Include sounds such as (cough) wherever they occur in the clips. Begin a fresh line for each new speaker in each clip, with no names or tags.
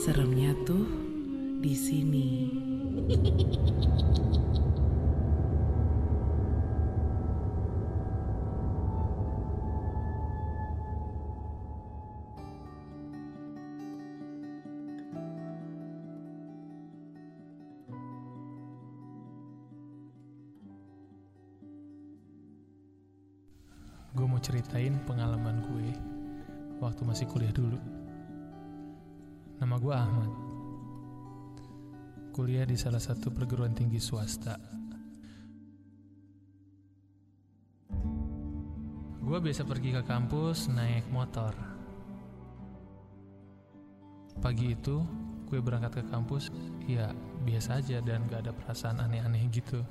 Seremnya tuh di sini.
Gue mau ceritain pengalaman gue waktu masih kuliah dulu. Nama gue Ahmad. Kuliah di salah satu perguruan tinggi swasta. Gue biasa pergi ke kampus naik motor. Pagi itu gue berangkat ke kampus, ya biasa aja dan gak ada perasaan aneh-aneh gitu.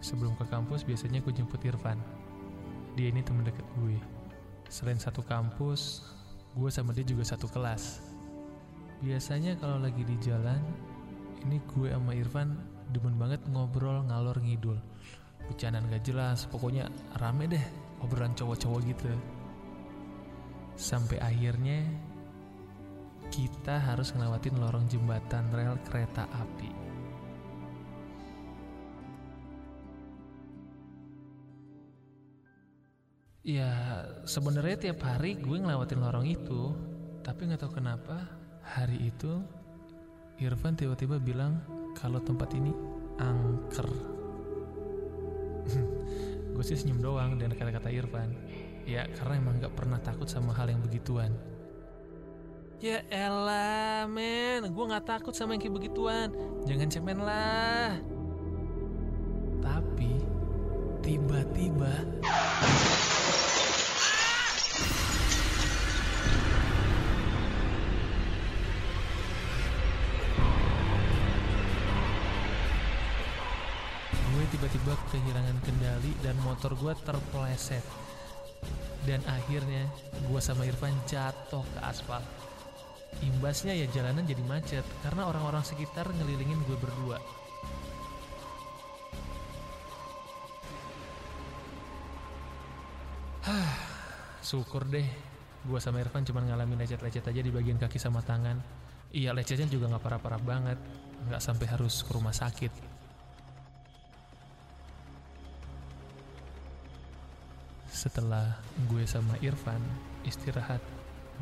Sebelum ke kampus biasanya gue jemput Irfan. Dia ini temen deket gue. Selain satu kampus, gue sama dia juga satu kelas. Biasanya kalau lagi di jalan, ini gue sama Irfan demen banget ngobrol ngalor ngidul. Bercandaan gak jelas, pokoknya rame deh obrolan cowok-cowok gitu. Sampai akhirnya kita harus ngelewatin lorong jembatan rel kereta api. Ya sebenarnya tiap hari gue ngelewatin lorong itu, tapi nggak tahu kenapa hari itu Irfan tiba-tiba bilang kalau tempat ini angker. (laughs) gue sih senyum doang dan kata-kata Irfan. Ya karena emang nggak pernah takut sama hal yang begituan. Ya elah men, gue nggak takut sama yang kayak begituan. Jangan cemen lah. Tapi tiba-tiba gue kehilangan kendali dan motor gue terpeleset dan akhirnya gue sama Irfan jatuh ke aspal imbasnya ya jalanan jadi macet karena orang-orang sekitar ngelilingin gue berdua. Hah, syukur deh. Gue sama Irfan cuma ngalamin lecet-lecet aja di bagian kaki sama tangan. Iya lecetnya juga nggak parah-parah banget. Nggak sampai harus ke rumah sakit Setelah gue sama Irfan istirahat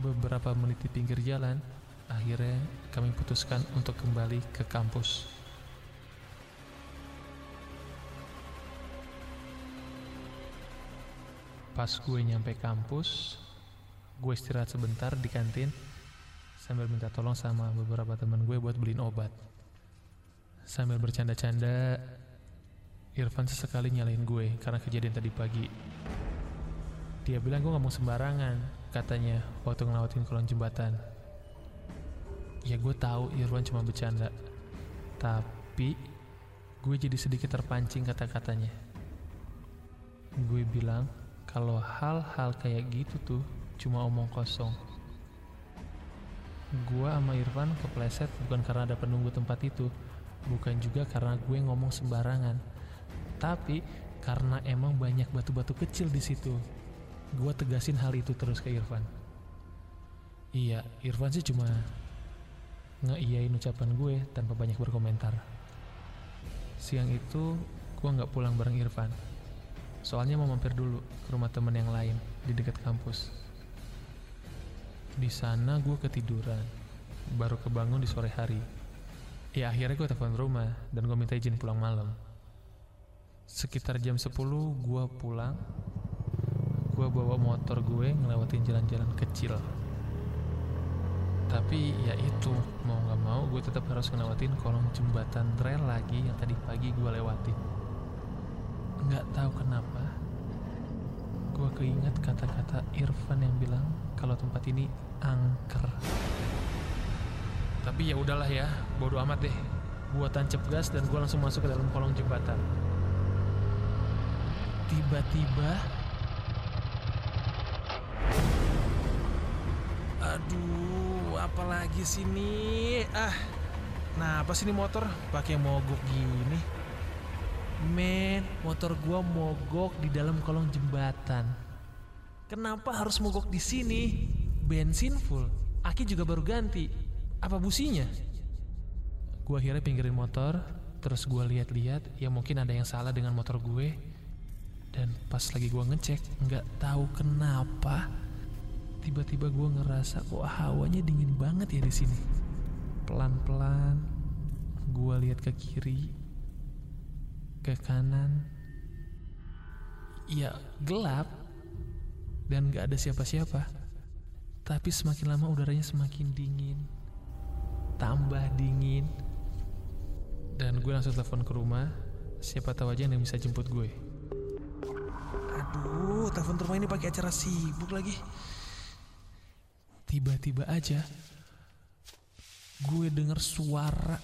beberapa menit di pinggir jalan, akhirnya kami putuskan untuk kembali ke kampus. Pas gue nyampe kampus, gue istirahat sebentar di kantin sambil minta tolong sama beberapa teman gue buat beliin obat. Sambil bercanda-canda, Irfan sesekali nyalain gue karena kejadian tadi pagi. Dia bilang gue ngomong sembarangan, katanya waktu ngelawatin kolong jembatan. Ya gue tahu Irwan cuma bercanda, tapi gue jadi sedikit terpancing kata-katanya. Gue bilang kalau hal-hal kayak gitu tuh cuma omong kosong. Gue sama Irfan kepleset bukan karena ada penunggu tempat itu, bukan juga karena gue ngomong sembarangan, tapi karena emang banyak batu-batu kecil di situ. Gue tegasin hal itu terus ke Irfan. Iya, Irfan sih cuma ngeiyain ucapan gue tanpa banyak berkomentar. Siang itu gue nggak pulang bareng Irfan. Soalnya mau mampir dulu ke rumah temen yang lain di dekat kampus. Di sana gue ketiduran, baru kebangun di sore hari. Ya akhirnya gue telepon rumah dan gue minta izin pulang malam. Sekitar jam 10 gue pulang gue bawa motor gue ngelewatin jalan-jalan kecil. Tapi ya itu mau nggak mau gue tetap harus ngelewatin kolong jembatan rel lagi yang tadi pagi gue lewatin nggak tahu kenapa gue keinget kata-kata Irfan yang bilang kalau tempat ini angker. Tapi ya udahlah ya bodo amat deh. Gue tancap gas dan gue langsung masuk ke dalam kolong jembatan. Tiba-tiba Aduh, apalagi sini? Ah, nah apa sih ini motor pakai mogok gini? Men, motor gua mogok di dalam kolong jembatan. Kenapa harus mogok di sini? Bensin full. Aki juga baru ganti. Apa businya? Gue akhirnya pinggirin motor, terus gue lihat-lihat, ya mungkin ada yang salah dengan motor gue. Dan pas lagi gue ngecek, nggak tahu kenapa, tiba-tiba gue ngerasa kok hawanya dingin banget ya di sini. Pelan-pelan, gue lihat ke kiri, ke kanan. Ya gelap dan gak ada siapa-siapa. Tapi semakin lama udaranya semakin dingin, tambah dingin. Dan gue langsung telepon ke rumah, siapa tahu aja yang bisa jemput gue. Aduh, telepon rumah ini pakai acara sibuk lagi. Tiba-tiba aja, gue denger suara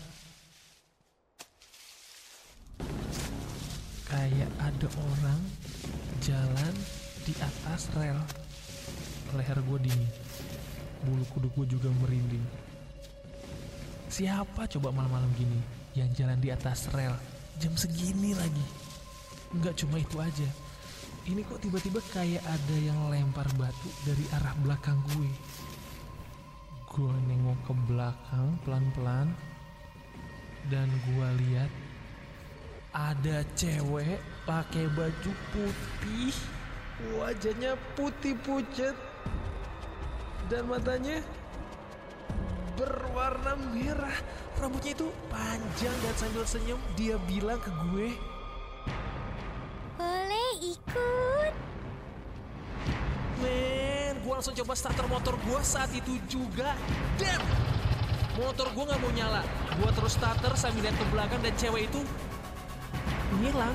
kayak ada orang jalan di atas rel. Leher gue dingin, bulu kuduk gue juga merinding. Siapa coba malam-malam gini yang jalan di atas rel jam segini lagi? Nggak cuma itu aja. Ini kok tiba-tiba kayak ada yang lempar batu dari arah belakang gue. Gue nengok ke belakang pelan-pelan dan gue lihat ada cewek pakai baju putih, wajahnya putih pucat dan matanya berwarna merah. Rambutnya itu panjang dan sambil senyum dia bilang ke gue, langsung coba starter motor gue saat itu juga. Dan motor gue nggak mau nyala. Gue terus starter sambil lihat ke belakang dan cewek itu ngilang.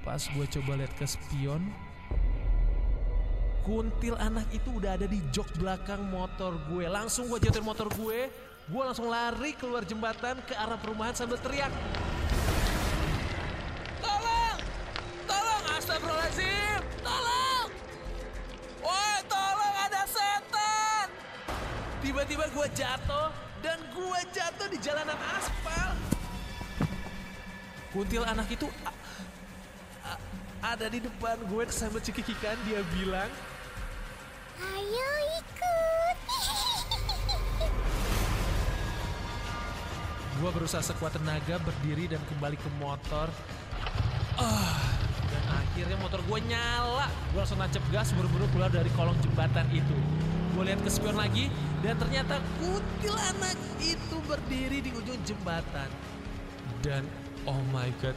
Pas gue coba lihat ke spion, kuntil anak itu udah ada di jok belakang motor gue. Langsung gue jatuhin motor gue, gue langsung lari keluar jembatan ke arah perumahan sambil teriak. Tolong! Tolong! Astagfirullahaladzim! Tolong! Woi, tolong ada setan! Tiba-tiba gue jatuh dan gue jatuh di jalanan aspal. Kuntil anak itu a- a- ada di depan gue sambil cekikikan dia bilang,
Ayo ikut. (laughs)
Gue berusaha sekuat tenaga berdiri dan kembali ke motor. Ah, dan akhirnya motor gue nyala. Gue langsung nancep gas buru-buru keluar dari kolong jembatan itu. Gue lihat ke spion lagi dan ternyata kuntilanak itu berdiri di ujung jembatan. Dan oh my god,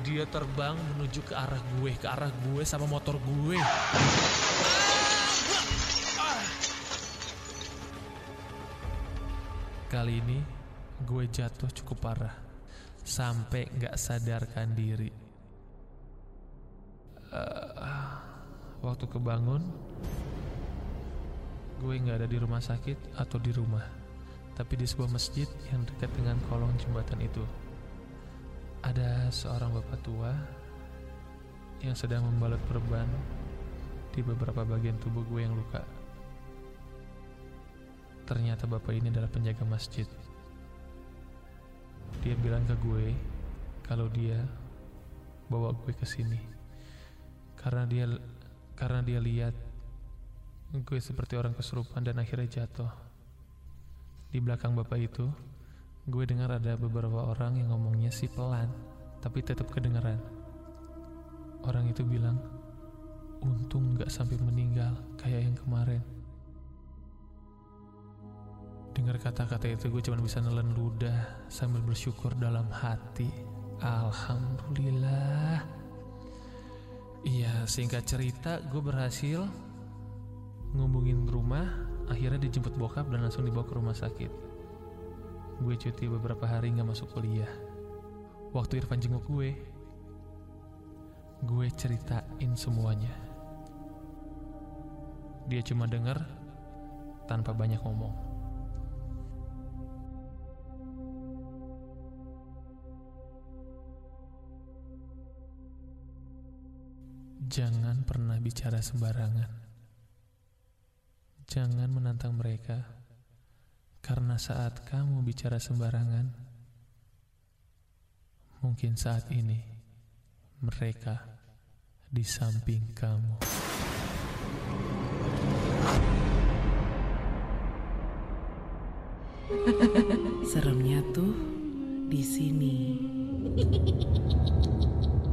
dia terbang menuju ke arah gue, ke arah gue sama motor gue. Kali ini gue jatuh cukup parah sampai nggak sadarkan diri. Eh, waktu kebangun, gue nggak ada di rumah sakit atau di rumah, tapi di sebuah masjid yang dekat dengan kolong jembatan itu. Ada seorang bapak tua yang sedang membalut perban di beberapa bagian tubuh gue yang luka. Ternyata bapak ini adalah penjaga masjid. Dia bilang ke gue kalau dia bawa gue ke sini karena dia karena dia lihat gue seperti orang kesurupan dan akhirnya jatuh. Di belakang bapak itu, gue dengar ada beberapa orang yang ngomongnya sih pelan, tapi tetap kedengeran. Orang itu bilang, untung nggak sampai meninggal kayak yang kemarin. Dengar kata-kata itu gue cuma bisa nelen ludah sambil bersyukur dalam hati. Alhamdulillah. Iya, singkat cerita gue berhasil ngubungin rumah, akhirnya dijemput bokap dan langsung dibawa ke rumah sakit. Gue cuti beberapa hari nggak masuk kuliah. Waktu Irfan jenguk gue, gue ceritain semuanya. Dia cuma denger tanpa banyak ngomong. Jangan pernah bicara sembarangan. Jangan menantang mereka, karena saat kamu bicara sembarangan, mungkin saat ini mereka di samping kamu. (laughs)
Seremnya tuh di sini. (laughs)